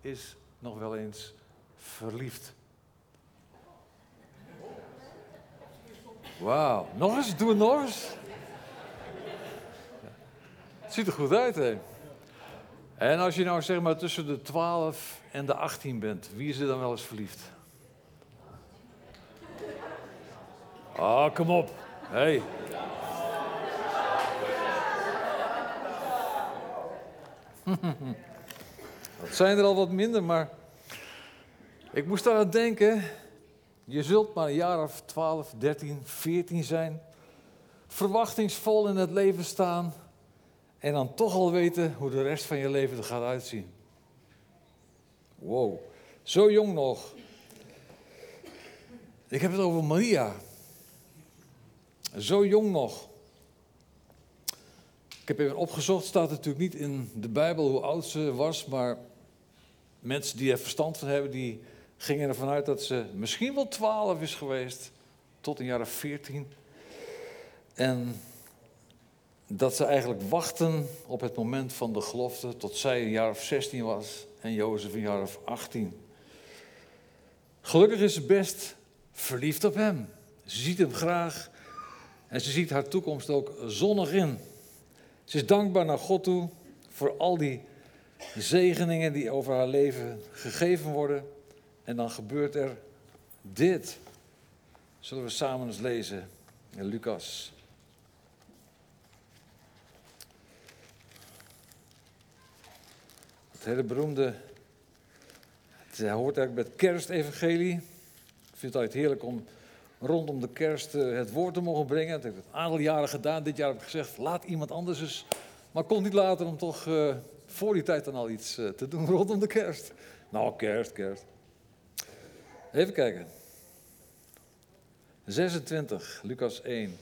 is nog wel eens verliefd? Wauw. Nog eens? Doe het nog eens. Het ziet er goed uit, hè? En als je nou zeg maar tussen de 12 en de 18 bent, wie is er dan wel eens verliefd? Ah, kom op. Hey. Dat zijn er al wat minder, maar ik moest aan denken. Je zult maar een jaar of 12, 13, 14 zijn. Verwachtingsvol in het leven staan. En dan toch al weten hoe de rest van je leven er gaat uitzien. Wow, zo jong nog. Ik heb het over Maria. Zo jong nog. Ik heb even opgezocht, staat natuurlijk niet in de Bijbel hoe oud ze was, maar mensen die er verstand van hebben, die gingen ervan uit dat ze misschien wel 12 is geweest, tot een jaar of 14. En dat ze eigenlijk wachten op het moment van de gelofte tot zij een jaar of 16 was en Jozef een jaar of 18. Gelukkig is ze best verliefd op hem. Ze ziet hem graag en ze ziet haar toekomst ook zonnig in. Ze is dankbaar naar God toe voor al die zegeningen die over haar leven gegeven worden. En dan gebeurt er dit. Zullen we samen eens lezen in Lucas. Het hele beroemde, het hoort eigenlijk bij het kerstevangelie. Ik vind het altijd heerlijk om rondom de kerst eh, het woord te mogen brengen. Dat heb het aantal jaren gedaan. Dit jaar heb ik gezegd, laat iemand anders eens. Maar kon niet later om toch uh, voor die tijd dan al iets uh, te doen rondom de kerst. Nou, kerst, kerst. Even kijken. 26, Lucas 1.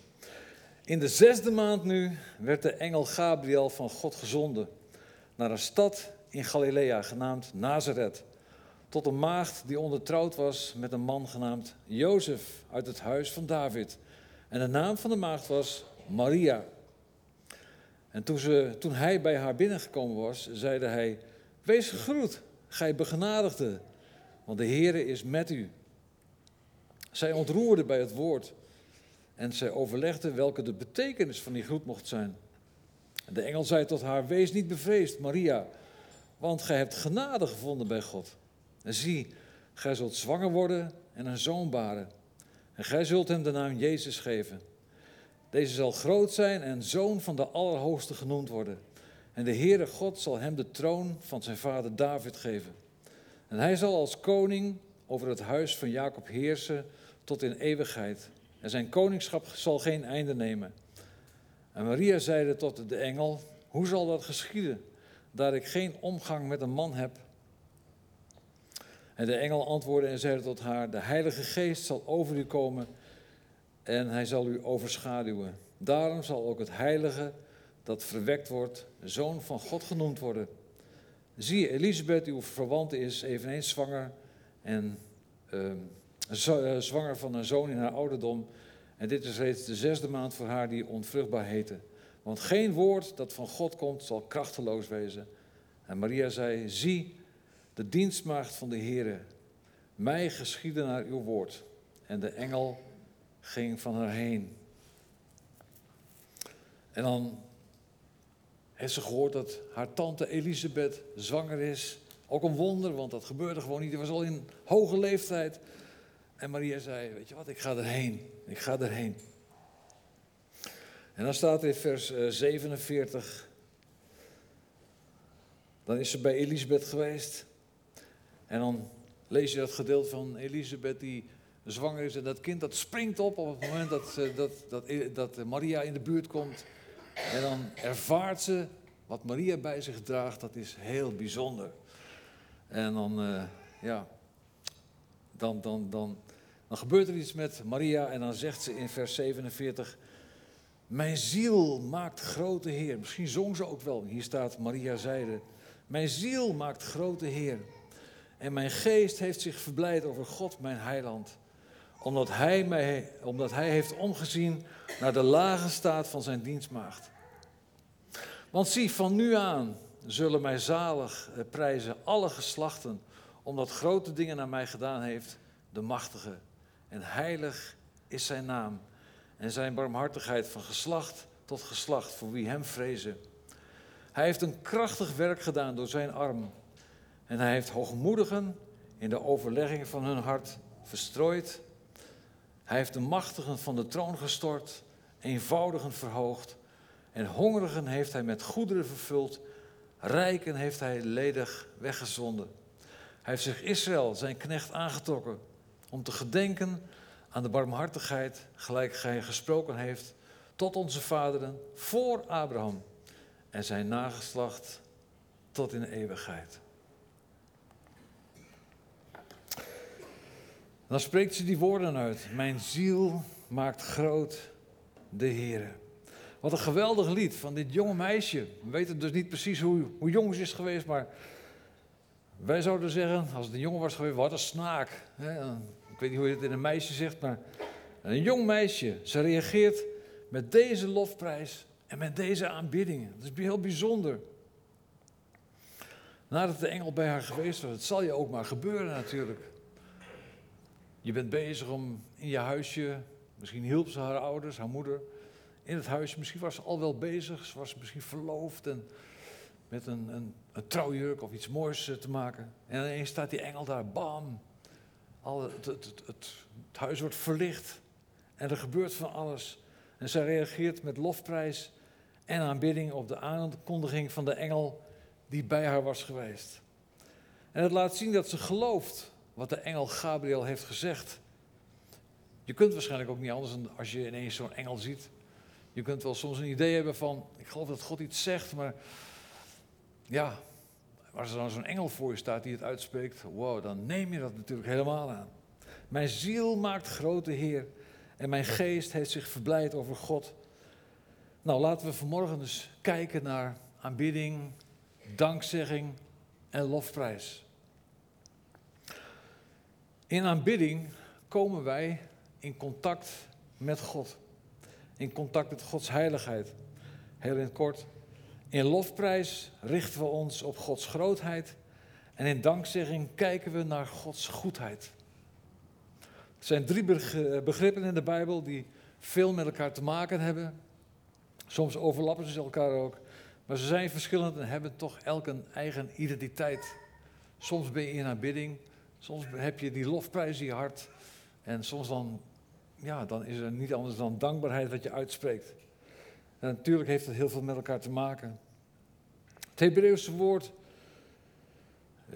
In de zesde maand nu werd de engel Gabriel van God gezonden naar een stad in Galilea genaamd Nazareth tot een maagd die ondertrouwd was met een man genaamd Jozef uit het huis van David. En de naam van de maagd was Maria. En toen, ze, toen hij bij haar binnengekomen was, zeide hij: Wees gegroet, gij begenadigde, want de Heere is met u. Zij ontroerde bij het woord en zij overlegde welke de betekenis van die groet mocht zijn. De engel zei tot haar: Wees niet bevreesd, Maria, want gij hebt genade gevonden bij God. En zie, gij zult zwanger worden en een zoon baren. En gij zult hem de naam Jezus geven. Deze zal groot zijn en zoon van de Allerhoogste genoemd worden. En de Heere God zal hem de troon van zijn vader David geven. En hij zal als koning over het huis van Jacob heersen tot in eeuwigheid. En zijn koningschap zal geen einde nemen. En Maria zeide tot de engel: Hoe zal dat geschieden, daar ik geen omgang met een man heb? En de engel antwoordde en zeide tot haar: De Heilige Geest zal over u komen en hij zal u overschaduwen. Daarom zal ook het Heilige dat verwekt wordt, zoon van God genoemd worden. Zie, Elisabeth, uw verwante, is eveneens zwanger en uh, zwanger van een zoon in haar ouderdom. En dit is reeds de zesde maand voor haar die onvruchtbaar heette. Want geen woord dat van God komt zal krachteloos wezen. En Maria zei: Zie, de dienstmaagd van de Heere, mij geschieden naar uw woord. En de engel ging van haar heen. En dan heeft ze gehoord dat haar tante Elisabeth zwanger is. Ook een wonder, want dat gebeurde gewoon niet. Die was al in hoge leeftijd. En Maria zei, weet je wat, ik ga erheen. Ik ga erheen. En dan staat er in vers 47. Eh, dan is ze bij Elisabeth geweest. En dan lees je dat gedeelte van Elisabeth die zwanger is en dat kind dat springt op op het moment dat, dat, dat, dat Maria in de buurt komt. En dan ervaart ze wat Maria bij zich draagt, dat is heel bijzonder. En dan, uh, ja, dan, dan, dan, dan gebeurt er iets met Maria en dan zegt ze in vers 47, mijn ziel maakt grote Heer. Misschien zong ze ook wel, hier staat Maria zeide, mijn ziel maakt grote Heer. En mijn geest heeft zich verblijd over God, mijn heiland. Omdat hij, mij, omdat hij heeft omgezien naar de lage staat van zijn dienstmaagd. Want zie, van nu aan zullen mij zalig eh, prijzen, alle geslachten, omdat grote dingen naar mij gedaan heeft, de machtige. En heilig is zijn naam en zijn barmhartigheid van geslacht tot geslacht voor wie hem vrezen. Hij heeft een krachtig werk gedaan door zijn arm. En hij heeft hoogmoedigen in de overlegging van hun hart verstrooid. Hij heeft de machtigen van de troon gestort, eenvoudigen verhoogd. En hongerigen heeft hij met goederen vervuld. Rijken heeft hij ledig weggezonden. Hij heeft zich Israël, zijn knecht, aangetrokken om te gedenken aan de barmhartigheid, gelijk hij gesproken heeft, tot onze vaderen voor Abraham en zijn nageslacht tot in eeuwigheid. Dan spreekt ze die woorden uit. Mijn ziel maakt groot de Heer. Wat een geweldig lied van dit jonge meisje. We weten dus niet precies hoe, hoe jong ze is geweest, maar wij zouden zeggen, als het een jongen was geweest, wat een snaak. Ik weet niet hoe je het in een meisje zegt, maar een jong meisje. Ze reageert met deze lofprijs en met deze aanbiddingen. Dat is heel bijzonder. Nadat de engel bij haar geweest was, het zal je ook maar gebeuren natuurlijk. Je bent bezig om in je huisje, misschien hielp ze haar ouders, haar moeder, in het huisje. Misschien was ze al wel bezig, ze was misschien verloofd en met een, een, een trouwjurk of iets moois eh, te maken. En ineens staat die engel daar, bam. Al het, het, het, huis wordt verlicht en er gebeurt van alles. En zij reageert met lofprijs en aanbidding op de aankondiging van de engel die bij haar was geweest. En het laat zien dat ze gelooft wat de engel Gabriel heeft gezegd. Je kunt waarschijnlijk ook niet anders dan als je ineens zo'n engel ziet. Je kunt wel soms een idee hebben van, ik geloof dat God iets zegt, maar ja, als er dan zo'n engel voor je staat die het uitspreekt, wow, dan neem je dat natuurlijk helemaal aan. Mijn ziel maakt grote Heer en mijn geest heeft zich verblijd over God. Nou, laten we vanmorgen dus kijken naar aanbidding, dankzegging en lofprijs. In aanbidding komen wij in contact met God. In contact met Gods heiligheid. Heel in het kort. In lofprijs richten we ons op Gods grootheid. En in dankzegging kijken we naar Gods goedheid. Er zijn drie begrippen in de Bijbel die veel met elkaar te maken hebben. Soms overlappen ze elkaar ook. Maar ze zijn verschillend en hebben toch elk een eigen identiteit. Soms ben je in aanbidding, soms heb je die lofprijs in je hart. En soms dan, ja, dan is er niet anders dan dankbaarheid wat je uitspreekt. En natuurlijk heeft het heel veel met elkaar te maken. Het Hebreeuwse woord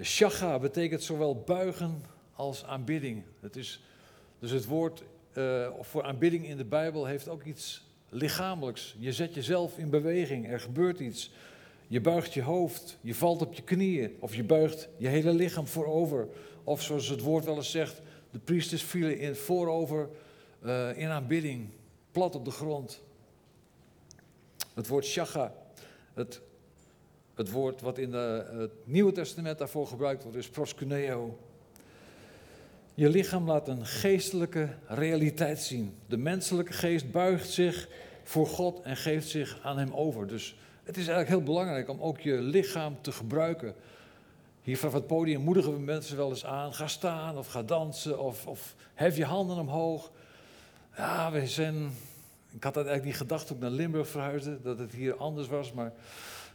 shacha betekent zowel buigen als aanbidding. Het is, dus het woord uh, voor aanbidding in de Bijbel heeft ook iets lichamelijks. Je zet jezelf in beweging, er gebeurt iets. Je buigt je hoofd, je valt op je knieën of je buigt je hele lichaam voorover. Of zoals het woord wel eens zegt, de priesters vielen in voorover uh, in aanbidding, plat op de grond. Het woord shacha, het, het woord wat in de, het Nieuwe Testament daarvoor gebruikt wordt, is proskuneo. Je lichaam laat een geestelijke realiteit zien. De menselijke geest buigt zich voor God en geeft zich aan Hem over. Dus het is eigenlijk heel belangrijk om ook je lichaam te gebruiken. Hier vanaf het podium moedigen we mensen wel eens aan. Ga staan of ga dansen of, of hef je handen omhoog. Ja, we zijn... Ik had eigenlijk die gedachte ook naar Limburg verhuisde, dat het hier anders was. Maar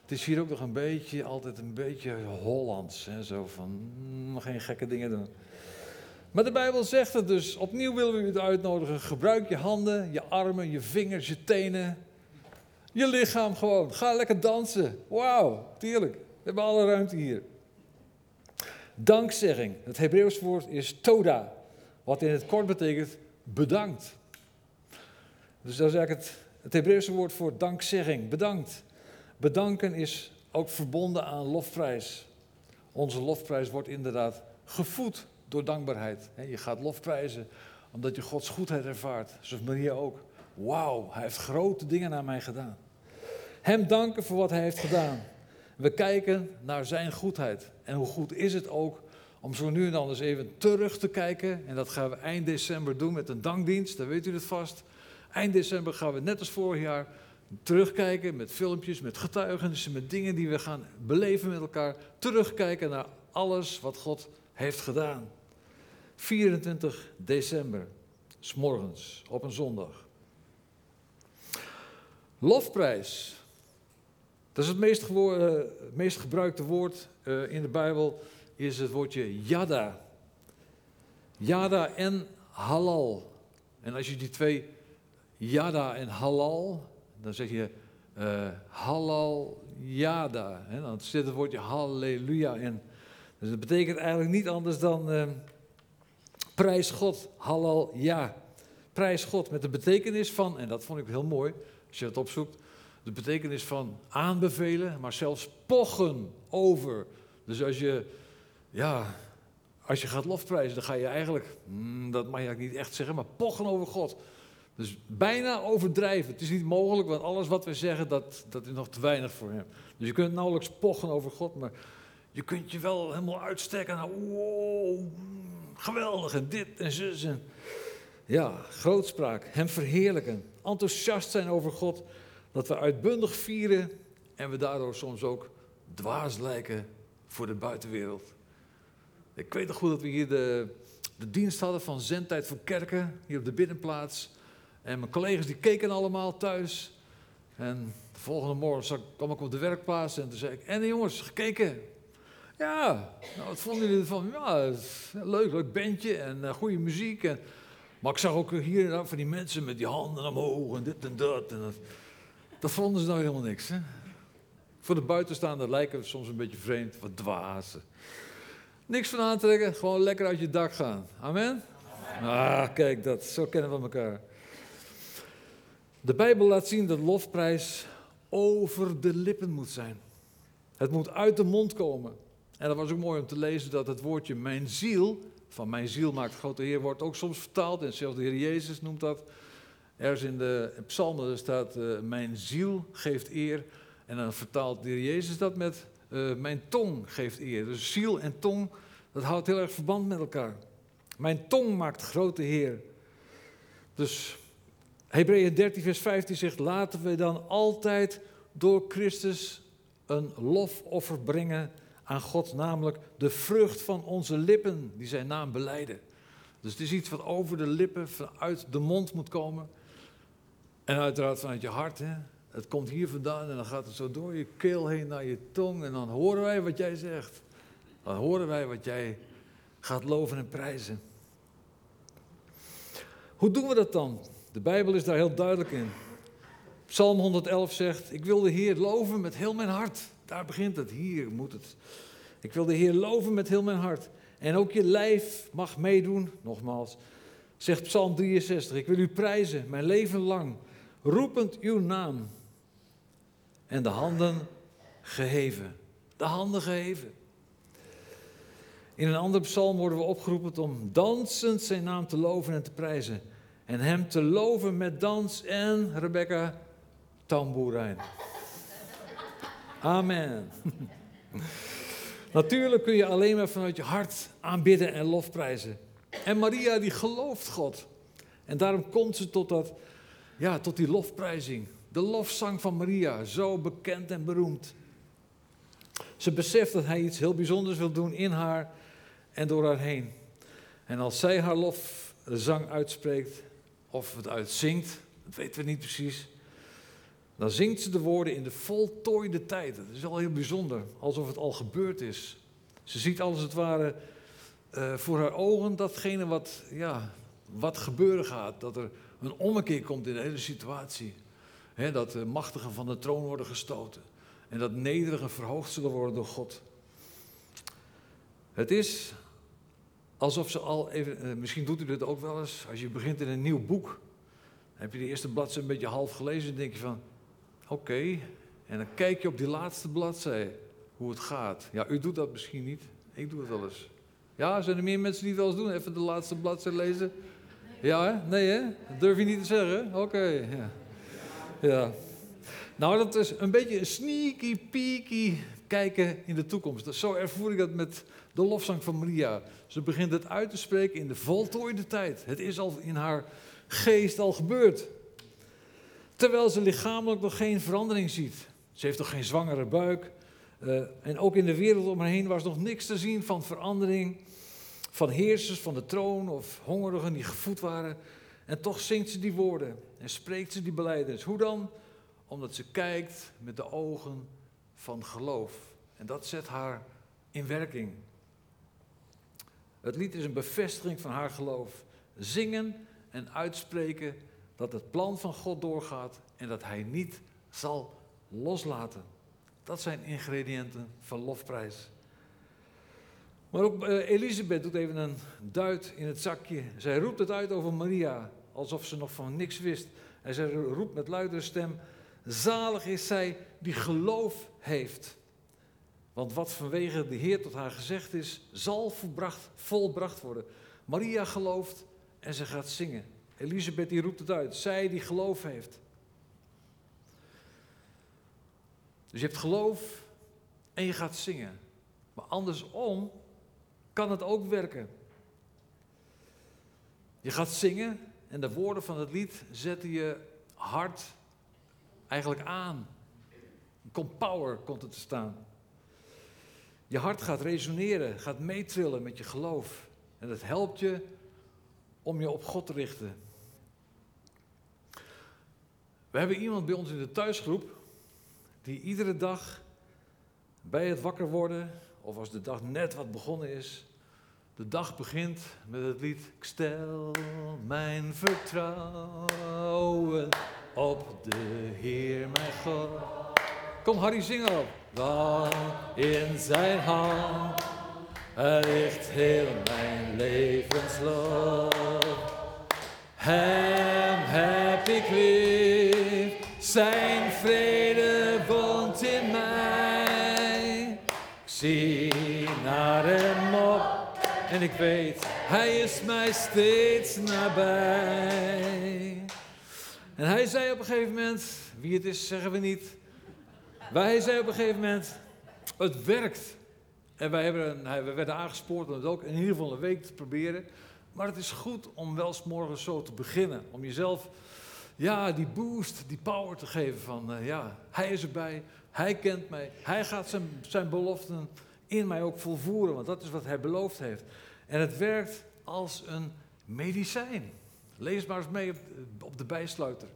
het is hier ook nog een beetje, altijd een beetje Hollands. Hè, zo van, mm, geen gekke dingen doen. Maar de Bijbel zegt het dus. Opnieuw willen we u uitnodigen. Gebruik je handen, je armen, je vingers, je tenen. Je lichaam gewoon. Ga lekker dansen. Wauw, tuurlijk. We hebben alle ruimte hier. Dankzegging. Het Hebreeuws woord is toda. Wat in het kort betekent bedankt. Dus dat is eigenlijk het, het Hebreeuwse woord voor dankzegging. Bedankt. Bedanken is ook verbonden aan lofprijs. Onze lofprijs wordt inderdaad gevoed door dankbaarheid. Je gaat lofprijzen omdat je Gods goedheid ervaart. Zoals Maria ook. Wauw, hij heeft grote dingen naar mij gedaan. Hem danken voor wat hij heeft gedaan. We kijken naar zijn goedheid. En hoe goed is het ook om zo nu en dan eens even terug te kijken. En dat gaan we eind december doen met een dankdienst, dan weet u het vast. Eind december gaan we net als vorig jaar Terugkijken met filmpjes, met getuigenissen, met dingen die we gaan beleven met elkaar. Terugkijken naar alles wat God heeft gedaan. 24 december, s'morgens, op een zondag. Lofprijs. Dat is het meest, uh, meest gebruikte woord uh, in de Bijbel, is het woordje yada. Yada en halal. En als je die twee, yada en halal, dan zeg je uh, halal yada. Hè? Dan zit het woordje halleluja in. Dus dat betekent eigenlijk niet anders dan prijs God, halal ja. Prijs God met de betekenis van, en dat vond ik heel mooi, als je het opzoekt, de betekenis van aanbevelen, maar zelfs pochen over. Dus als je, ja, als je gaat lofprijzen, dan ga je eigenlijk, hmm, dat mag je niet echt zeggen, maar pochen over God. Dus bijna overdrijven. Het is niet mogelijk, want alles wat we zeggen, dat, dat is nog te weinig voor hem. Dus je kunt nauwelijks pochen over God, maar je kunt je wel helemaal uitstekken naar, wow, geweldig en dit en zus. Ja, grootspraak, hem verheerlijken, enthousiast zijn over God, dat we uitbundig vieren en we daardoor soms ook dwaas lijken voor de buitenwereld. Ik weet nog goed dat we hier de, de dienst hadden van Zendtijd voor Kerken, hier op de binnenplaats. En mijn collega's die keken allemaal thuis. En de volgende morgen kwam ik op de werkplaats en toen zei ik, en jongens, gekeken? Ja, nou, wat vonden jullie ervan? Ja, leuk, leuk bandje en uh, goede muziek. En, maar ik zag ook hier en daar van die mensen met die handen omhoog en dit en dat. En dat, dat vonden ze nou helemaal niks. Hè? Voor de buitenstaander lijken we soms een beetje vreemd, wat dwazen. Niks van aantrekken, gewoon lekker uit je dak gaan. Amen? Ah, kijk, dat, zo kennen we elkaar. De Bijbel laat zien dat lofprijs over de lippen moet zijn. Het moet uit de mond komen. En dat was ook mooi om te lezen dat het woordje mijn ziel, van mijn ziel maakt grote Heer, wordt ook soms vertaald. En zelfs de Heer Jezus noemt dat. Ergens in de psalmen staat, uh, mijn ziel geeft eer. En dan vertaalt de Jezus dat met, uh, mijn tong geeft eer. Dus ziel en tong, dat houdt heel erg verband met elkaar. Mijn tong maakt grote Heer. Dus Hebreeën 13, vers 15 zegt: Laten we dan altijd door Christus een lofoffer brengen aan God, namelijk de vrucht van onze lippen, die zijn naam beleiden. Dus het is iets wat over de lippen, vanuit de mond moet komen. En uiteraard vanuit je hart. Hè? Het komt hier vandaan en dan gaat het zo door je keel heen naar je tong. En dan horen wij wat jij zegt. Dan horen wij wat jij gaat loven en prijzen. Hoe doen we dat dan? De Bijbel is daar heel duidelijk in. Psalm 111 zegt: Ik wil de Heer loven met heel mijn hart. Daar begint het, hier moet het. Ik wil de Heer loven met heel mijn hart. En ook je lijf mag meedoen, nogmaals. Zegt Psalm 63, ik wil u prijzen mijn leven lang, roepend uw naam. En de handen geheven. De handen geheven. In een andere psalm worden we opgeroepen om dansend zijn naam te loven en te prijzen. En hem te loven met dans en, Rebecca, tamboerijn. Amen. Natuurlijk kun je alleen maar vanuit je hart aanbidden en lofprijzen. En Maria die gelooft God. En daarom komt ze tot, dat, ja, tot die lofprijzing. De lofzang van Maria, zo bekend en beroemd. Ze beseft dat hij iets heel bijzonders wil doen in haar en door haar heen. En als zij haar lofzang uitspreekt, of het uitzingt, dat weten we niet precies. Dan zingt ze de woorden in de voltooide tijd. Dat is wel heel bijzonder, alsof het al gebeurd is. Ze ziet als het ware uh, voor haar ogen datgene wat, ja, wat gebeuren gaat. Dat er een ommekeer komt in de hele situatie. dat de machtigen van de troon worden gestoten. En dat nederigen verhoogd zullen worden door God. Het is alsof ze al even, uh, misschien doet u dit ook wel eens, als je begint in een nieuw boek. heb je de eerste bladzijde een beetje half gelezen en denk je van, Oké, en dan kijk je op die laatste bladzij hoe het gaat. Ja, u doet dat misschien niet. Ik doe het wel eens. Ja, zijn er meer mensen die het wel eens doen? Even de laatste bladzij lezen? Ja? Nee, hè? Dat durf je niet te zeggen? Oké, ja. ja. Nou, dat is een beetje een sneaky peaky kijken in de toekomst. Zo ervoer ik dat met de lofzang van Maria. Ze begint het uit te spreken in de voltooide tijd. Het is al in haar geest al gebeurd. Terwijl ze lichamelijk nog geen verandering ziet. Ze heeft nog geen zwangere buik. Uh, en ook in de wereld om haar heen was nog niks te zien van verandering. Van heersers van de troon of hongerigen die gevoed waren. En toch zingt ze die woorden en spreekt ze die beleiders. Hoe dan? Omdat ze kijkt met de ogen van geloof. En dat zet haar in werking. Het lied is een bevestiging van haar geloof. Zingen en uitspreken dat het plan van God doorgaat en dat Hij niet zal loslaten. Dat zijn ingrediënten van lofprijs. Maar ook uh, Elisabeth doet even een duit in het zakje. Zij roept het uit over Maria, alsof ze nog van niks wist. En zij roept met luidere stem: Zalig is zij die geloof heeft. Want wat vanwege de Heer tot haar gezegd is, zal volbracht, volbracht worden. Maria gelooft en ze gaat zingen. Elisabeth die roept het uit. Zij die geloof heeft. Dus je hebt geloof en je gaat zingen. Maar andersom kan het ook werken. Je gaat zingen en de woorden van het lied zetten je hart eigenlijk aan. Komt power, komt er te staan. Je hart gaat resoneren, gaat meetrillen met je geloof. En dat helpt je om je op God te richten. We hebben iemand bij ons in de thuisgroep die iedere dag bij het wakker worden, of als de dag net wat begonnen is, de dag begint met het lied Ik stel mijn vertrouwen op de Heer mijn God. Kom Harry, zing op. Want in zijn hand ligt heel mijn levensloop. Hem heb ik zijn vrede zie naar hem op en ik weet, hij is mij steeds nabij. En hij zei op een gegeven moment, wie het is zeggen we niet, wij zei op een gegeven moment, het werkt. En wij hebben, we werden aangespoord om het ook in ieder geval een week te proberen. Maar het is goed om wel eens morgens zo te beginnen. Om jezelf ja, die boost, die power te geven van uh, ja, hij is erbij, hij kent mij, hij gaat zijn, zijn beloften in mij ook volvoeren, want dat is wat hij beloofd heeft. En het werkt als een medicijn. Lees maar eens mee op, de bijsluiter.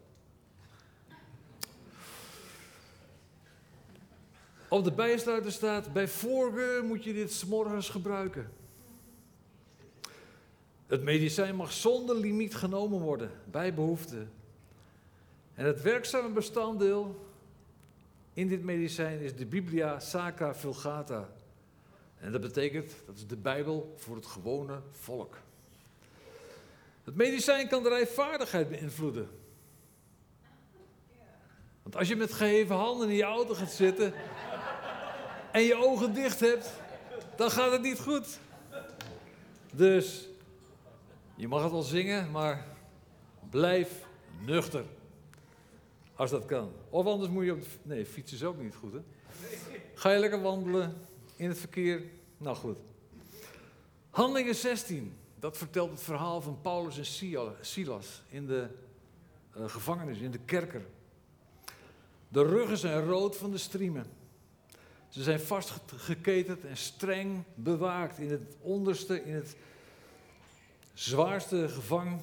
Op de bijsluiter staat, bij voorkeur moet je dit s'morgens gebruiken. Het medicijn mag zonder limiet genomen worden, bij behoefte. En het werkzame bestanddeel in dit medicijn is de Biblia Sacra Vulgata. En dat betekent, dat is de Bijbel voor het gewone volk. Het medicijn kan de rijvaardigheid beïnvloeden. Want als je met geheven handen in je auto gaat zitten en je ogen dicht hebt, dan gaat het niet goed. Dus je mag het wel zingen, maar blijf nuchter. Als dat kan. Of anders moet je op de... Nee, fietsen is ook niet goed, hè? Ga je lekker wandelen in het verkeer? Nou goed. Handelingen 16. Dat vertelt het verhaal van Paulus en Silas in de uh, gevangenis, in de kerker. De ruggen zijn rood van de striemen. Ze zijn vastgeketend en streng bewaakt in het onderste, in het zwaarste gevang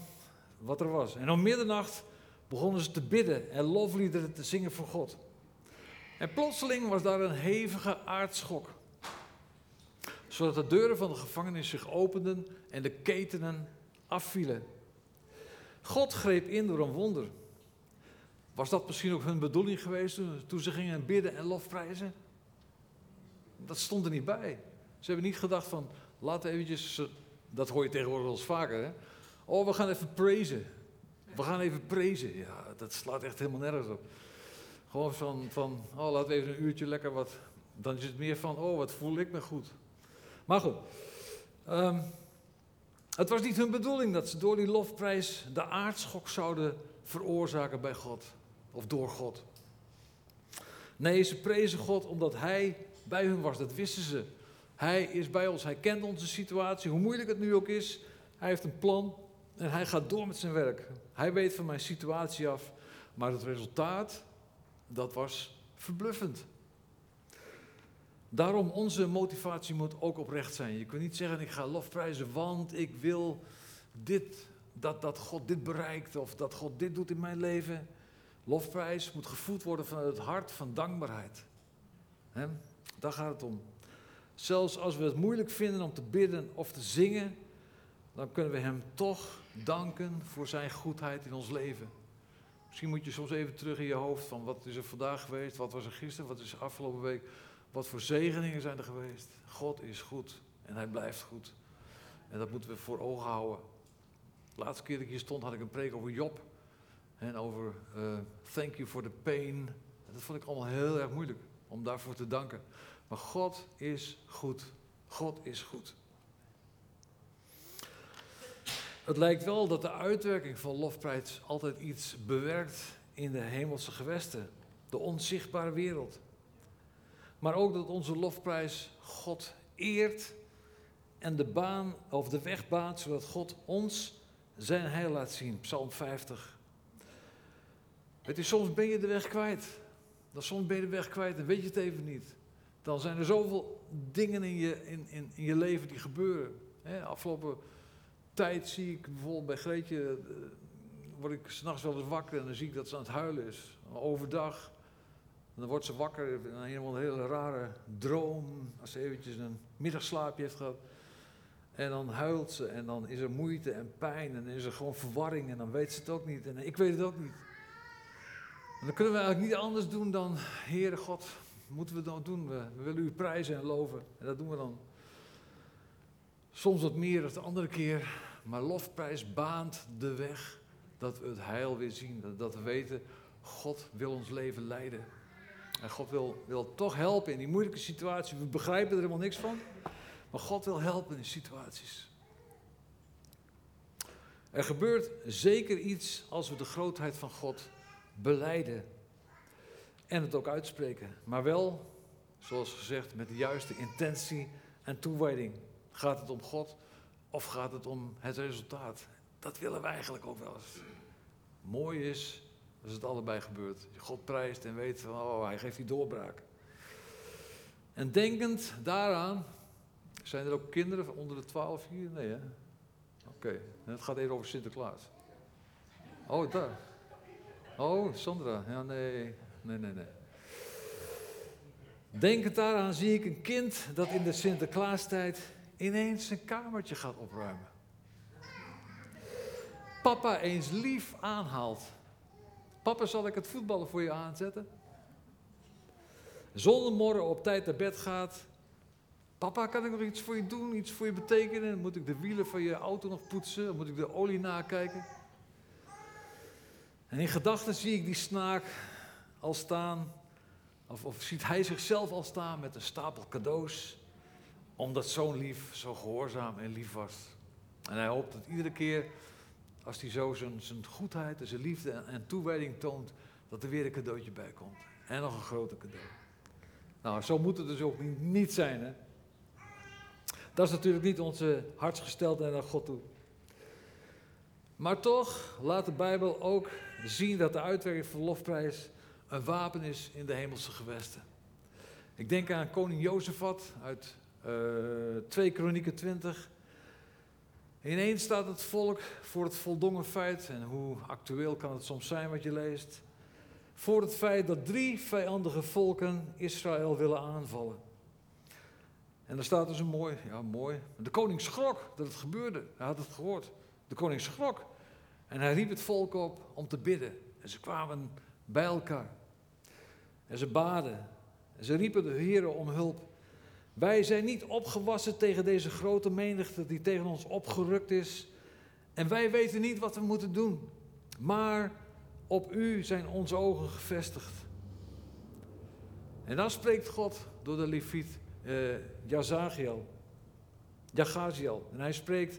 wat er was. En om middernacht begonnen ze te bidden en lofliederen te zingen voor God. En plotseling was daar een hevige aardschok. Zodat de deuren van de gevangenis zich openden en de ketenen afvielen. God greep in door een wonder. Was dat misschien ook hun bedoeling geweest toen ze gingen bidden en lofprijzen? Dat stond er niet bij. Ze hebben niet gedacht van, laten eventjes, dat hoor je tegenwoordig wel eens vaker, hè? Oh, we gaan even praisen. We gaan even prezen. Ja, dat slaat echt helemaal nergens op. Gewoon van, van oh, laten we even een uurtje lekker wat. Dan is het meer van, oh, wat voel ik me goed. Maar goed. Um, het was niet hun bedoeling dat ze door die lofprijs de aardschok zouden veroorzaken bij God. Of door God. Nee, ze prezen God omdat Hij bij hun was. Dat wisten ze. Hij is bij ons. Hij kent onze situatie, hoe moeilijk het nu ook is. Hij heeft een plan en hij gaat door met zijn werk. Hij weet van mijn situatie af Maar het resultaat, dat was verbluffend. Daarom, onze motivatie moet ook oprecht zijn. Je kunt niet zeggen, ik ga lofprijzen, want ik wil dit, dat, dat God dit bereikt of dat God dit doet in mijn leven. Lofprijs moet gevoed worden vanuit het hart van dankbaarheid. He? Daar gaat het om. Zelfs als we het moeilijk vinden om te bidden of te zingen, dan kunnen we Hem toch danken voor Zijn goedheid in ons leven. Misschien moet je soms even terug in je hoofd van wat is er vandaag geweest, wat was er gisteren, wat is er afgelopen week, wat voor zegeningen zijn er geweest. God is goed en Hij blijft goed. En dat moeten we voor ogen houden. De laatste keer dat ik hier stond had ik een preek over Job. En over uh, thank you for the pain. Dat vond ik allemaal heel erg moeilijk om daarvoor te danken. Maar God is goed. God is goed. Het lijkt wel dat de uitwerking van lofprijs altijd iets bewerkt in de hemelse gewesten, de onzichtbare wereld. Maar ook dat onze lofprijs God eert en de baan of de weg baant, zodat God ons zijn heil laat zien. Psalm 50. Het is soms ben je de weg kwijt. Dan soms ben je de weg kwijt en weet je het even niet. Dan zijn er zoveel dingen in je, in, in, in je leven die gebeuren. afgelopen tijd zie ik bijvoorbeeld bij Greetje, uh, word ik s'nachts wel eens wakker en dan zie ik dat ze aan het huilen is. Overdag, dan wordt ze wakker in een hele rare droom, als ze eventjes een middagslaapje heeft gehad. En dan huilt ze en dan is er moeite en pijn en is er gewoon verwarring en dan weet ze het ook niet en ik weet het ook niet. En dan kunnen we eigenlijk niet anders doen dan, Heere God, moeten we dan doen? We, we willen u prijzen en loven en dat doen we dan. Soms wat meer dan de andere keer, maar lofprijs baant de weg dat we het heil weer zien. Dat, we weten, God wil ons leven leiden. En God wil, wil toch helpen in die moeilijke situatie. We begrijpen er helemaal niks van. Maar God wil helpen in situaties. Er gebeurt zeker iets als we de grootheid van God beleiden. En het ook uitspreken. Maar wel, zoals gezegd, met de juiste intentie en toewijding. Gaat het om God of gaat het om het resultaat? Dat willen we eigenlijk ook wel eens. Mooi is als het allebei gebeurt. God prijst en weet van, oh, hij geeft die doorbraak. En denkend daaraan, zijn er ook kinderen onder de twaalf hier? Nee, hè? Oké, het gaat even over Sinterklaas. Oh, daar. Oh, Sandra. Ja, nee, nee, nee, nee. Denkend daaraan zie ik een kind dat in de Sinterklaastijd ineens zijn kamertje gaat opruimen. Papa eens lief aanhaalt. Papa, zal ik het voetballen voor je aanzetten? Zonder morgen op tijd naar bed gaat. Papa, kan ik nog iets voor je doen? Iets voor je betekenen? Moet ik de wielen van je auto nog poetsen? Moet ik de olie nakijken? En in gedachten zie ik die snaak al staan. Of, of ziet hij zichzelf al staan met een stapel cadeaus omdat zo'n lief, zo gehoorzaam en lief was. En hij hoopt dat iedere keer, als hij zo zijn, zijn goedheid en zijn liefde en, toewijding toont, dat er weer een cadeautje bij komt. En nog een groter cadeau. Nou, zo moet het dus ook niet, zijn, hè. Dat is natuurlijk niet onze hartsgesteldheid naar God toe. Maar toch laat de Bijbel ook zien dat de uitwerking van lofprijs een wapen is in de hemelse gewesten. Ik denk aan koning Jozefat uit 2 Kronieken 20. Ineens staat het volk voor het voldongen feit, en hoe actueel kan het soms zijn wat je leest, voor het feit dat drie vijandige volken Israël willen aanvallen. En daar staat dus een mooi, ja mooi, de koning schrok dat het gebeurde. Hij had het gehoord. De koning schrok. En hij riep het volk op om te bidden. En ze kwamen bij elkaar. En ze baden. En ze riepen de Heer om hulp. Wij zijn niet opgewassen tegen deze grote menigte die tegen ons opgerukt is. En wij weten niet wat we moeten doen. Maar op u zijn onze ogen gevestigd. En dan spreekt God door de leviet uh, Jazagiel. Jagaziel. En hij spreekt,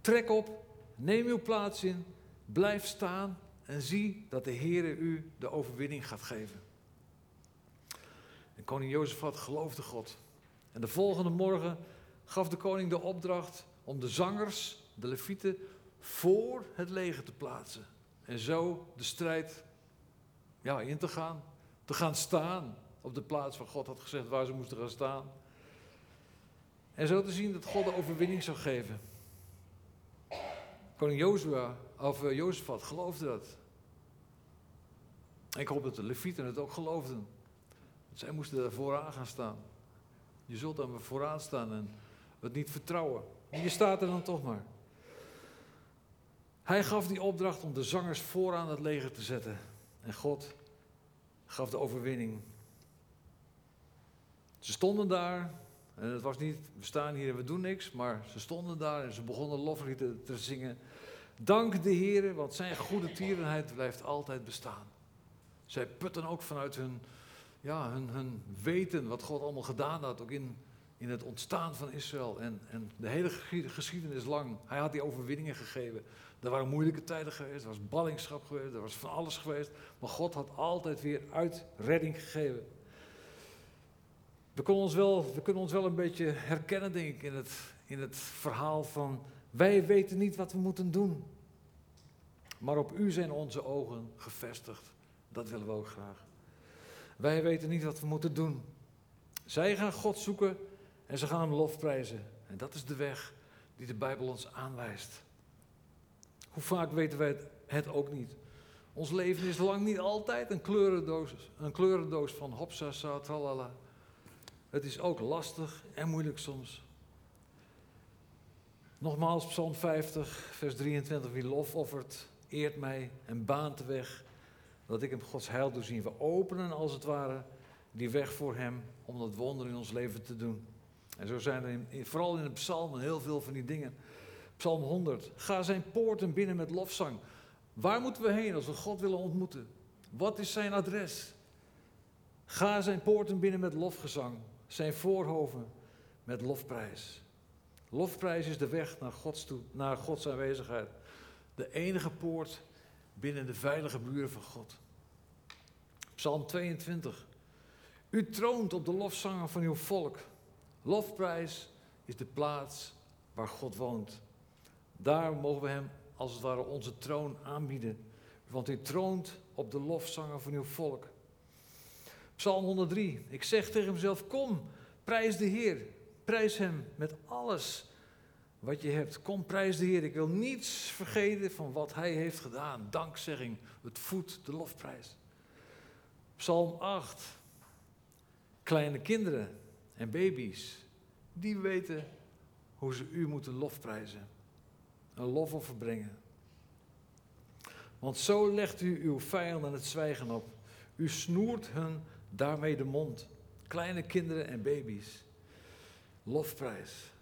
trek op, neem uw plaats in, blijf staan en zie dat de Heere u de overwinning gaat geven. En koning Jozefat geloofde God. En de volgende morgen gaf de koning de opdracht om de zangers, de levieten, voor het leger te plaatsen. En zo de strijd ja, in te gaan. Te gaan staan op de plaats waar God had gezegd waar ze moesten gaan staan. En zo te zien dat God de overwinning zou geven. Koning Jozua, of uh, Jozefat geloofde dat. Ik hoop dat de Levieten het ook geloofden. Zij moesten daar vooraan gaan staan. Je zult dan vooraan staan en het niet vertrouwen. Je staat er dan toch maar. Hij gaf die opdracht om de zangers vooraan het leger te zetten. En God gaf de overwinning. Ze stonden daar. En het was niet, we staan hier en we doen niks. Maar ze stonden daar en ze begonnen loflieden te zingen. Dank de Heer, want zijn goede tierenheid blijft altijd bestaan. Zij putten ook vanuit hun, ja, hun, weten wat God allemaal gedaan had. Ook in, in het ontstaan van Israël. En, en de hele geschiedenis lang. Hij had die overwinningen gegeven. Er waren moeilijke tijden geweest, er was ballingschap geweest, er was van alles geweest. Maar God had altijd weer uitredding gegeven. We kunnen ons wel, we kunnen ons wel een beetje herkennen, denk ik, in het, in het verhaal van wij weten niet wat we moeten doen. Maar op u zijn onze ogen gevestigd. Dat willen we ook graag. Wij weten niet wat we moeten doen. Zij gaan God zoeken en ze gaan hem lofprijzen. En dat is de weg die de Bijbel ons aanwijst. Hoe vaak weten wij het, ook niet? Ons leven is lang niet altijd een kleurendoos, een kleurendoos van hopsa, sa, tralala. Het is ook lastig en moeilijk soms. Nogmaals, Psalm 50, vers 23. Wie lof offert, eert mij en baant de weg, dat ik hem Gods heil doe zien. We openen als het ware die weg voor hem om dat wonder in ons leven te doen. En zo zijn er in, vooral in de psalmen heel veel van die dingen. Psalm 100. Ga zijn poorten binnen met lofzang. Waar moeten we heen als we God willen ontmoeten? Wat is zijn adres? Ga zijn poorten binnen met lofgezang. Zijn voorhoven met lofprijs. Lofprijs is de weg naar Gods, toe, naar Gods aanwezigheid. De enige poort binnen de veilige buren van God. Psalm 22. U troont op de lofzangen van uw volk. Lofprijs is de plaats waar God woont. Daar mogen we Hem als het ware onze troon aanbieden. Want u troont op de lofzangen van uw volk. Psalm 103. Ik zeg tegen mezelf: Kom, prijs de Heer. Prijs Hem met alles wat je hebt. Kom, prijs de Heer. Ik wil niets vergeten van wat Hij heeft gedaan. Dankzegging, het voedt de lofprijs. Psalm 8. Kleine kinderen en baby's, die weten hoe ze u moeten lofprijzen een lofoffer brengen. Want zo legt u uw vijanden het zwijgen op. U snoert hun daarmee de mond. Kleine kinderen en baby's. Lofprijs.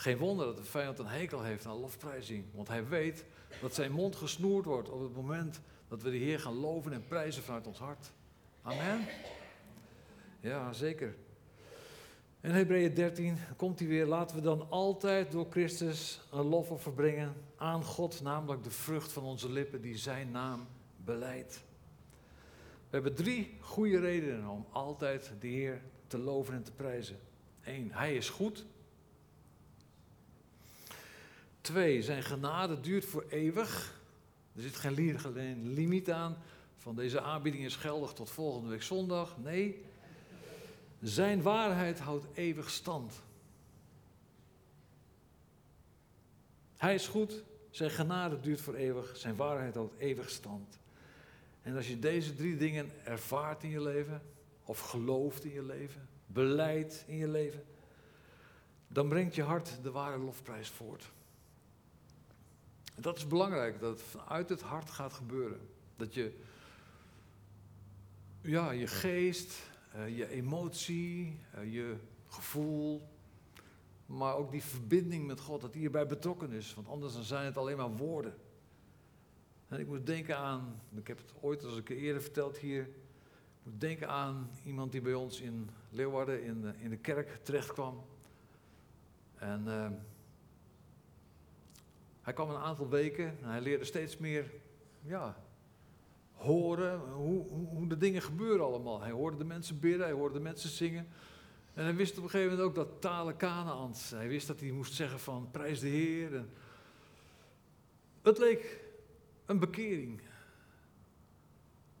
Geen wonder dat de vijand een hekel heeft aan lofprijzing. Want hij weet dat zijn mond gesnoerd wordt op het moment dat we de Heer gaan loven en prijzen vanuit ons hart. Amen. Ja, zeker. In Hebreeën 13 komt hij weer, laten we dan altijd door Christus een lofoffer brengen aan God, namelijk de vrucht van onze lippen die zijn naam beleidt. We hebben drie goede redenen om altijd de Heer te loven en te prijzen. Eén, Hij is goed. Twee, Zijn genade duurt voor eeuwig. Er zit geen limiet aan van deze aanbieding is geldig tot volgende week zondag. Nee, zijn waarheid houdt eeuwig stand. Hij is goed, zijn genade duurt voor eeuwig, zijn waarheid houdt eeuwig stand. En als je deze drie dingen ervaart in je leven, of gelooft in je leven, beleidt in je leven, dan brengt je hart de ware lofprijs voort. En dat is belangrijk, dat het vanuit het hart gaat gebeuren. Dat je, ja, je geest, eh, je emotie, uh, je gevoel, maar ook die verbinding met God, dat die hierbij betrokken is. Want anders dan zijn het alleen maar woorden. En ik moet denken aan, ik heb het ooit als ik eerder verteld hier, ik moet denken aan iemand die bij ons in Leeuwarden in de, in de kerk terecht kwam. En uh, hij kwam een aantal weken en hij leerde steeds meer ja, horen hoe, hoe, de dingen gebeuren allemaal. Hij hoorde de mensen bidden, hij hoorde de mensen zingen. En hij wist op een gegeven moment ook dat talen Kanaans. Hij wist dat hij moest zeggen van prijs de Heer. En het leek een bekering.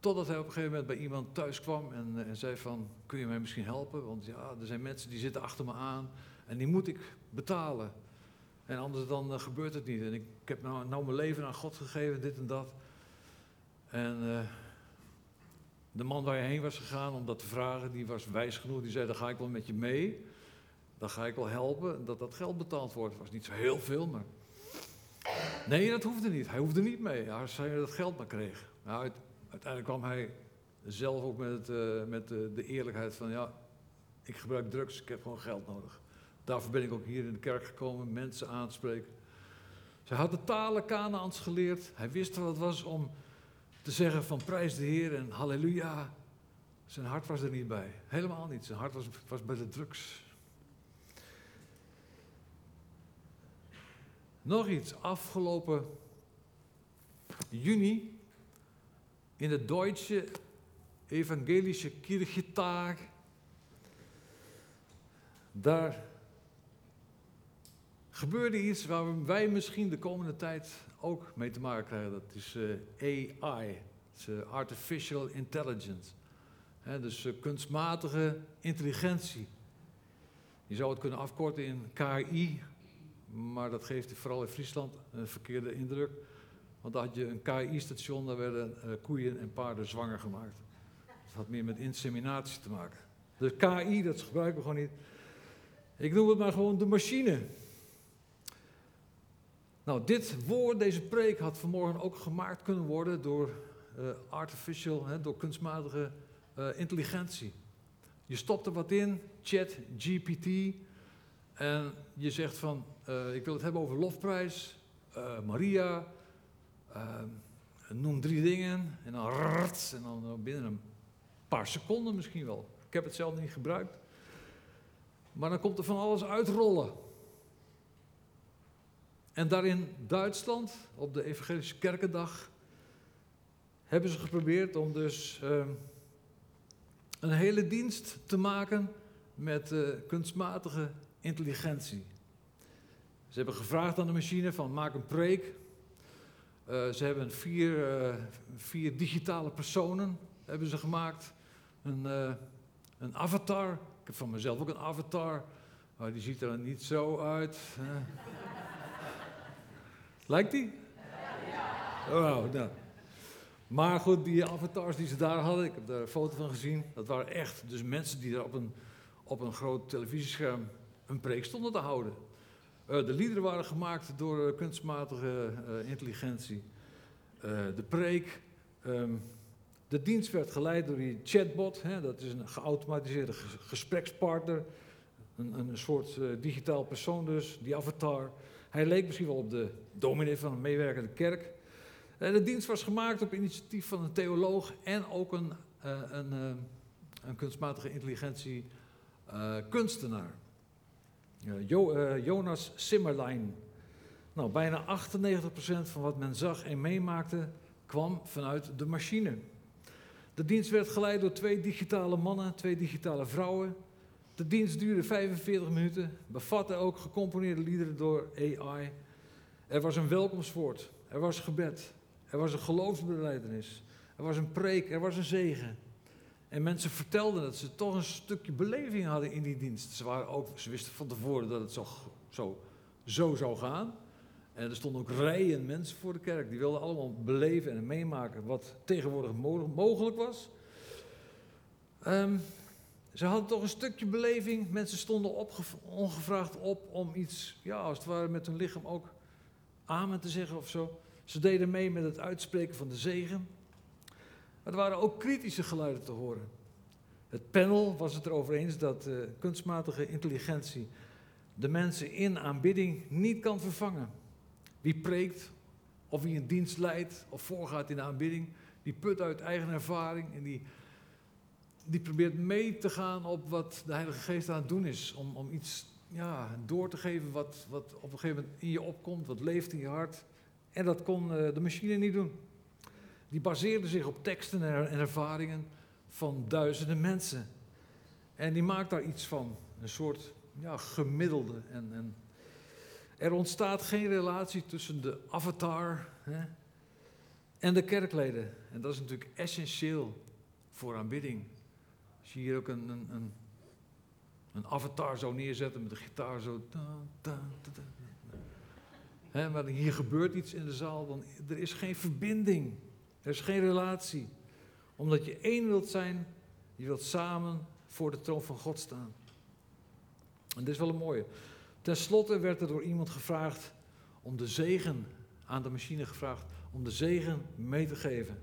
Totdat hij op een gegeven moment bij iemand thuis kwam en, eh, en zei van, kun je mij misschien helpen? Want ja, er zijn mensen die zitten achter me aan en die moet ik betalen. En anders dan uh, gebeurt het niet. En ik, heb nou, nou, mijn leven aan God gegeven, dit en dat. En uh, de man waar je heen was gegaan om dat te vragen, die was wijs genoeg. Die zei, dan ga ik wel met je mee. Dan ga ik wel helpen dat dat geld betaald wordt. Het was niet zo heel veel, maar... Nee, dat hoefde niet. Hij hoefde niet mee, als hij dat geld maar kreeg. Nou, uiteindelijk kwam hij zelf ook met, het, uh, met de eerlijkheid van... ja, ik gebruik drugs, ik heb gewoon geld nodig. Daarvoor ben ik ook hier in de kerk gekomen, mensen aanspreken. Zij had de talen Kanaans geleerd. Hij wist wat het was om te zeggen van prijs de Heer en halleluja. Zijn hart was er niet bij. Helemaal niet. Zijn hart was, was bij de drugs. Nog iets. Afgelopen juni in de Duitse Evangelische Kirchentag. Daar gebeurde iets waar wij misschien de komende tijd ook mee te maken krijgen. Dat is uh, AI, uh, Artificial Intelligence. Dus uh, kunstmatige intelligentie. Je zou het kunnen afkorten in KI, maar dat geeft vooral in Friesland een verkeerde indruk. Want dan had je een KI-station, daar werden koeien en paarden zwanger gemaakt. Dat had meer met inseminatie te maken. Dus KI, dat gebruiken we gewoon niet. Ik noem het maar gewoon de machine. Nou, dit woord, deze preek had vanmorgen ook gemaakt kunnen worden door uh, artificial, hè, door kunstmatige uh, intelligentie. Je stopt er wat in, chat, GPT, en je zegt van, uh, ik wil het hebben over lofprijs, Maria, noem drie dingen, en dan rrrt, en dan binnen een paar seconden misschien wel. Ik heb het zelf niet gebruikt. Maar dan komt er van alles uitrollen. En daar in Duitsland, op de Evangelische Kerkendag, hebben ze geprobeerd om dus uh, een hele dienst te maken met uh, kunstmatige intelligentie. Ze hebben gevraagd aan de machine van maak een preek. Uh, ze hebben vier, vier, digitale personen hebben ze gemaakt. Een, een avatar. Ik heb van mezelf ook een avatar. Maar die ziet er niet zo uit. Lijkt die? Oh, nou. Maar goed, die avatars die ze daar hadden, ik heb daar een foto van gezien, dat waren echt dus mensen die daar op een, op een groot televisiescherm een preek stonden te houden. Uh, de liederen waren gemaakt door uh, kunstmatige uh, intelligentie. de preek, um, de dienst werd geleid door die chatbot, hè, dat is een geautomatiseerde gesprekspartner, een, een soort digitaal persoon dus, die avatar. Hij leek misschien wel op de dominee van een meewerkende kerk. Eh, de dienst was gemaakt op initiatief van een theoloog en ook een, uh, een, uh, een, kunstmatige intelligentie kunstenaar. Jo, Jonas Simmerlein. Nou, bijna 98% van wat men zag en meemaakte kwam vanuit de machine. De dienst werd geleid door twee digitale mannen, twee digitale vrouwen. De dienst duurde 45 minuten, bevatte ook gecomponeerde liederen door AI. Er was een welkomstwoord, er was gebed, er was een geloofsbeleidenis, er was een preek, er was een zegen. En mensen vertelden dat ze toch een stukje beleving hadden in die dienst. Ze, waren ook, ze wisten van tevoren dat het zo, zo, zo zou gaan. En er stonden ook rijen mensen voor de kerk. Die wilden allemaal beleven en meemaken wat tegenwoordig mogelijk was. Um, ze hadden toch een stukje beleving. Mensen stonden ongevraagd op om iets, ja, als het ware met hun lichaam ook amen te zeggen of zo. Ze deden mee met het uitspreken van de zegen. Er waren ook kritische geluiden te horen. Het panel was het erover eens dat uh, kunstmatige intelligentie de mensen in aanbidding niet kan vervangen. Wie preekt, of wie een dienst leidt of voorgaat in de aanbidding, die put uit eigen ervaring en die die probeert mee te gaan op wat de Heilige Geest aan het doen is. Om, om iets ja, door te geven wat, wat op een gegeven moment in je opkomt, wat leeft in je hart. En dat kon uh, de machine niet doen. Die baseerde zich op teksten en, en ervaringen van duizenden mensen. En die maakt daar iets van, een soort ja, gemiddelde. En, en er ontstaat geen relatie tussen de avatar hè, En de kerkleden. En dat is natuurlijk essentieel voor aanbidding. Je hier ook een, een, een, een avatar zou neerzetten met de gitaar zo. He, maar hier gebeurt iets in de zaal, dan er is geen verbinding. Er is geen relatie. Omdat je één wilt zijn, je wilt samen voor de troon van God staan. En dit is wel een mooie. Ten slotte werd er door iemand gevraagd om de zegen, aan de machine gevraagd, om de zegen mee te geven.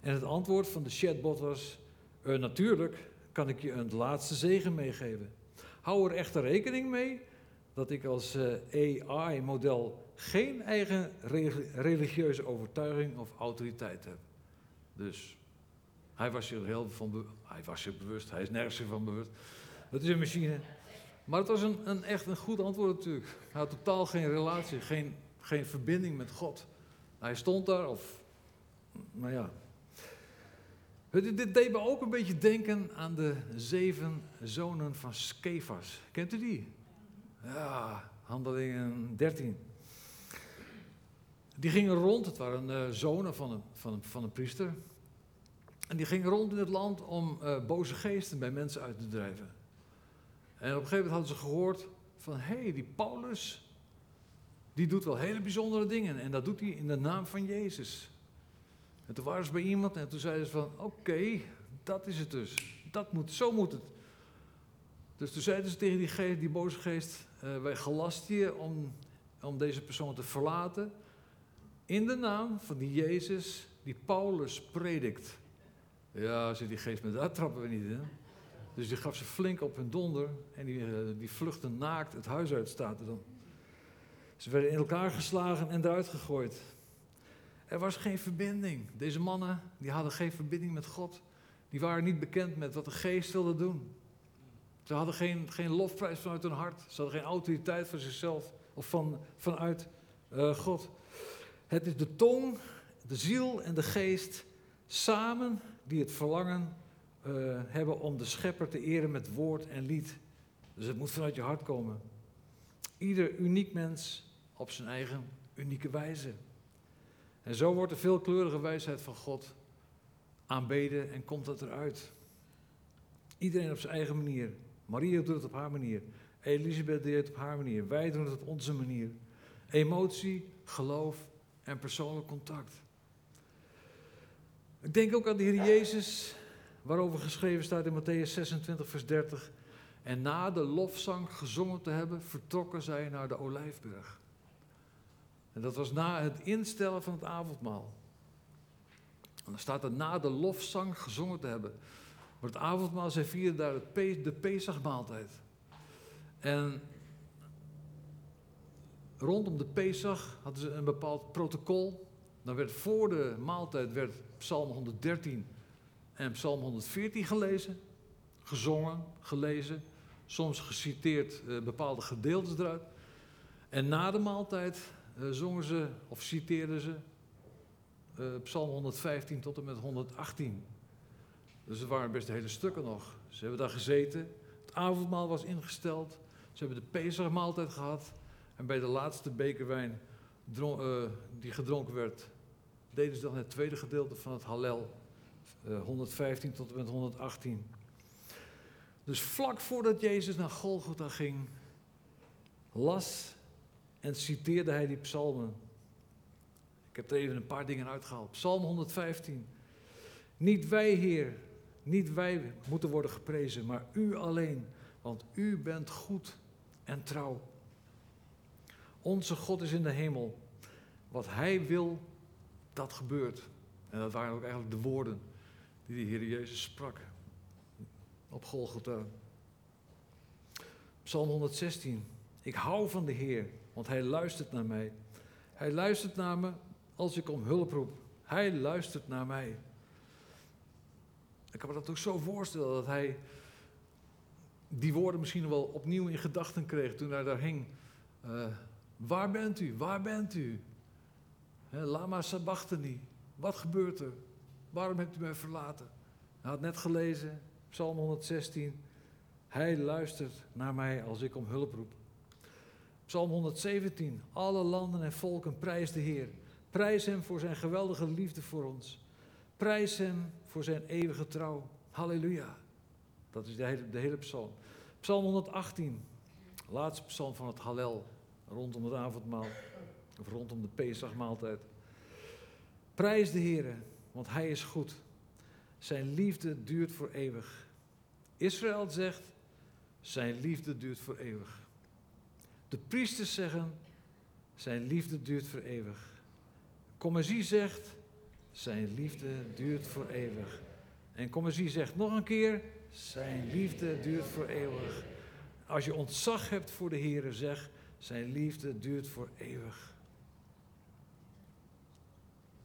En het antwoord van de chatbot was, uh, natuurlijk kan ik je een laatste zegen meegeven. Hou er echter rekening mee dat ik als eh, AI-model geen eigen religieuze overtuiging of autoriteit heb. Dus hij was zich heel van hij was zich bewust, hij is nergens van bewust. Het is een machine. Maar het was een, een, echt een goed antwoord natuurlijk. Hij had totaal geen relatie, geen, geen verbinding met God. Hij stond daar of, nou ja. Dit deed me ook een beetje denken aan de zeven zonen van Skefas. Kent u die? Ja, handelingen 13. Die gingen rond, het waren uh, zonen van een, van, een, van een priester. En die gingen rond in het land om uh, boze geesten bij mensen uit te drijven. En op een gegeven moment hadden ze gehoord van, hé, hey, die Paulus, die doet wel hele bijzondere dingen. En dat doet hij in de naam van Jezus. En toen waren ze bij iemand en toen zeiden ze van, oké, dat is het dus. Dat moet, zo moet het. Dus toen zeiden ze tegen die, geest, die boze geest, uh, wij gelasten je om, om deze persoon te verlaten. In de naam van die Jezus die Paulus predikt. Ja, ze die geest, maar daar trappen we niet in. Dus die gaf ze flink op hun donder en die, uh, die vluchten naakt het huis uit, staat er dan. Ze werden in elkaar geslagen en eruit gegooid. Er was geen verbinding. Deze mannen die hadden geen verbinding met God. Die waren niet bekend met wat de geest wilde doen. Ze hadden geen, geen lofprijs vanuit hun hart. Ze hadden geen autoriteit van zichzelf of van, vanuit uh, God. Het is de tong, de ziel en de geest samen die het verlangen uh, hebben om de schepper te eren met woord en lied. Dus het moet vanuit je hart komen. Ieder uniek mens op zijn eigen unieke wijze. En zo wordt de veelkleurige wijsheid van God aanbeden en komt dat eruit. Iedereen op zijn eigen manier. Maria doet het op haar manier. Elisabeth deed het op haar manier. Wij doen het op onze manier. Emotie, geloof en persoonlijk contact. Ik denk ook aan de Heer Jezus, waarover geschreven staat in Matthäus 26, vers 30. En na de lofzang gezongen te hebben, vertrokken zij naar de Olijfberg. En dat was na het instellen van het avondmaal. Dan staat er na de lofzang gezongen te hebben. Maar het avondmaal, zij vierden daar het de Pesachmaaltijd. En rondom de Pesach hadden ze een bepaald protocol. Dan werd voor de maaltijd werd Psalm 113 en Psalm 114 gelezen, gezongen, gelezen, soms geciteerd uh, bepaalde gedeeltes eruit. En na de maaltijd zongen ze of citeerden ze uh, Psalm 115 tot en met 118. Dus er waren best hele stukken nog. Ze hebben daar gezeten. Het avondmaal was ingesteld. Ze hebben de Pesachmaaltijd gehad. En bij de laatste beker wijn uh, die gedronken werd, deden ze dan het tweede gedeelte van het Hallel. Uh, 115 tot en met 118. Dus vlak voordat Jezus naar Golgotha ging, las en citeerde hij die psalmen. Ik heb er even een paar dingen uitgehaald. Psalm 115. Niet wij, Heer, niet wij moeten worden geprezen, maar u alleen, want u bent goed en trouw. Onze God is in de hemel. Wat Hij wil, dat gebeurt. En dat waren ook eigenlijk de woorden die de Heer Jezus sprak op Golgotha. Psalm 116. Ik hou van de Heer, want Hij luistert naar mij. Hij luistert naar me als ik om hulp roep. Hij luistert naar mij. Ik kan me dat ook zo voorstellen dat hij die woorden misschien wel opnieuw in gedachten kreeg toen hij daar hing. Uh, waar bent u? Waar bent u? He, Lama Sabachthani. Wat gebeurt er? Waarom hebt u mij verlaten? Hij had net gelezen, Psalm 116. Hij luistert naar mij als ik om hulp roep. Psalm 117. Alle landen en volken prijs de Heer. Prijs Hem voor Zijn geweldige liefde voor ons. Prijs Hem voor Zijn eeuwige trouw. Halleluja. Dat is de hele, de hele psalm. Psalm 118, laatste psalm van het Hallel, rondom het avondmaal, of rondom de Pesachmaaltijd. Prijs de Heer, want Hij is goed. Zijn liefde duurt voor eeuwig. Israël zegt, zijn liefde duurt voor eeuwig. De priesters zeggen, zijn liefde duurt voor eeuwig. Commissie zegt, zijn liefde duurt voor eeuwig. En Commissie zegt nog een keer, zijn liefde duurt voor eeuwig. Als je ontzag hebt voor de Heer, zeg, zijn liefde duurt voor eeuwig.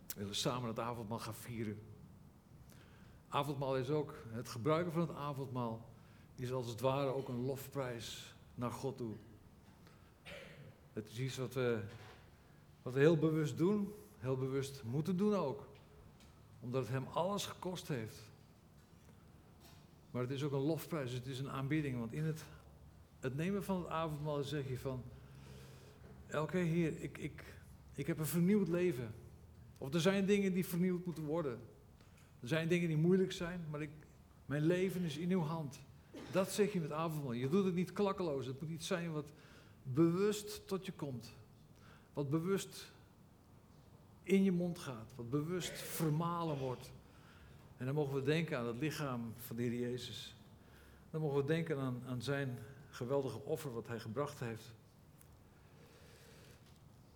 We willen samen het avondmaal gaan vieren. Avondmaal is ook, het gebruiken van het avondmaal is als het ware ook een lofprijs naar God toe. Het is iets wat we, wat heel bewust doen, heel bewust moeten doen ook. Omdat het hem alles gekost heeft. Maar het is ook een lofprijs, het is een aanbieding. Want in het, het nemen van het avondmaal zeg je van... Oké Heer, ik, ik, ik heb een vernieuwd leven. Of er zijn dingen die vernieuwd moeten worden. Er zijn dingen die moeilijk zijn, maar ik, mijn leven is in uw hand. Dat zeg je met avondmaal. Je doet het niet klakkeloos. Het moet iets zijn wat bewust tot je komt. Wat bewust in je mond gaat. Wat bewust vermalen wordt. En dan mogen we denken aan het lichaam van de Heer Jezus. Dan mogen we denken aan, aan zijn geweldige offer wat hij gebracht heeft.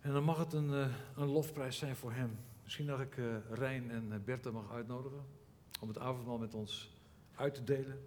En dan mag het een, eh, een lofprijs zijn voor hem. Misschien dat ik uh, Rijn en Bertha mag uitnodigen om het avondmaal met ons uit te delen.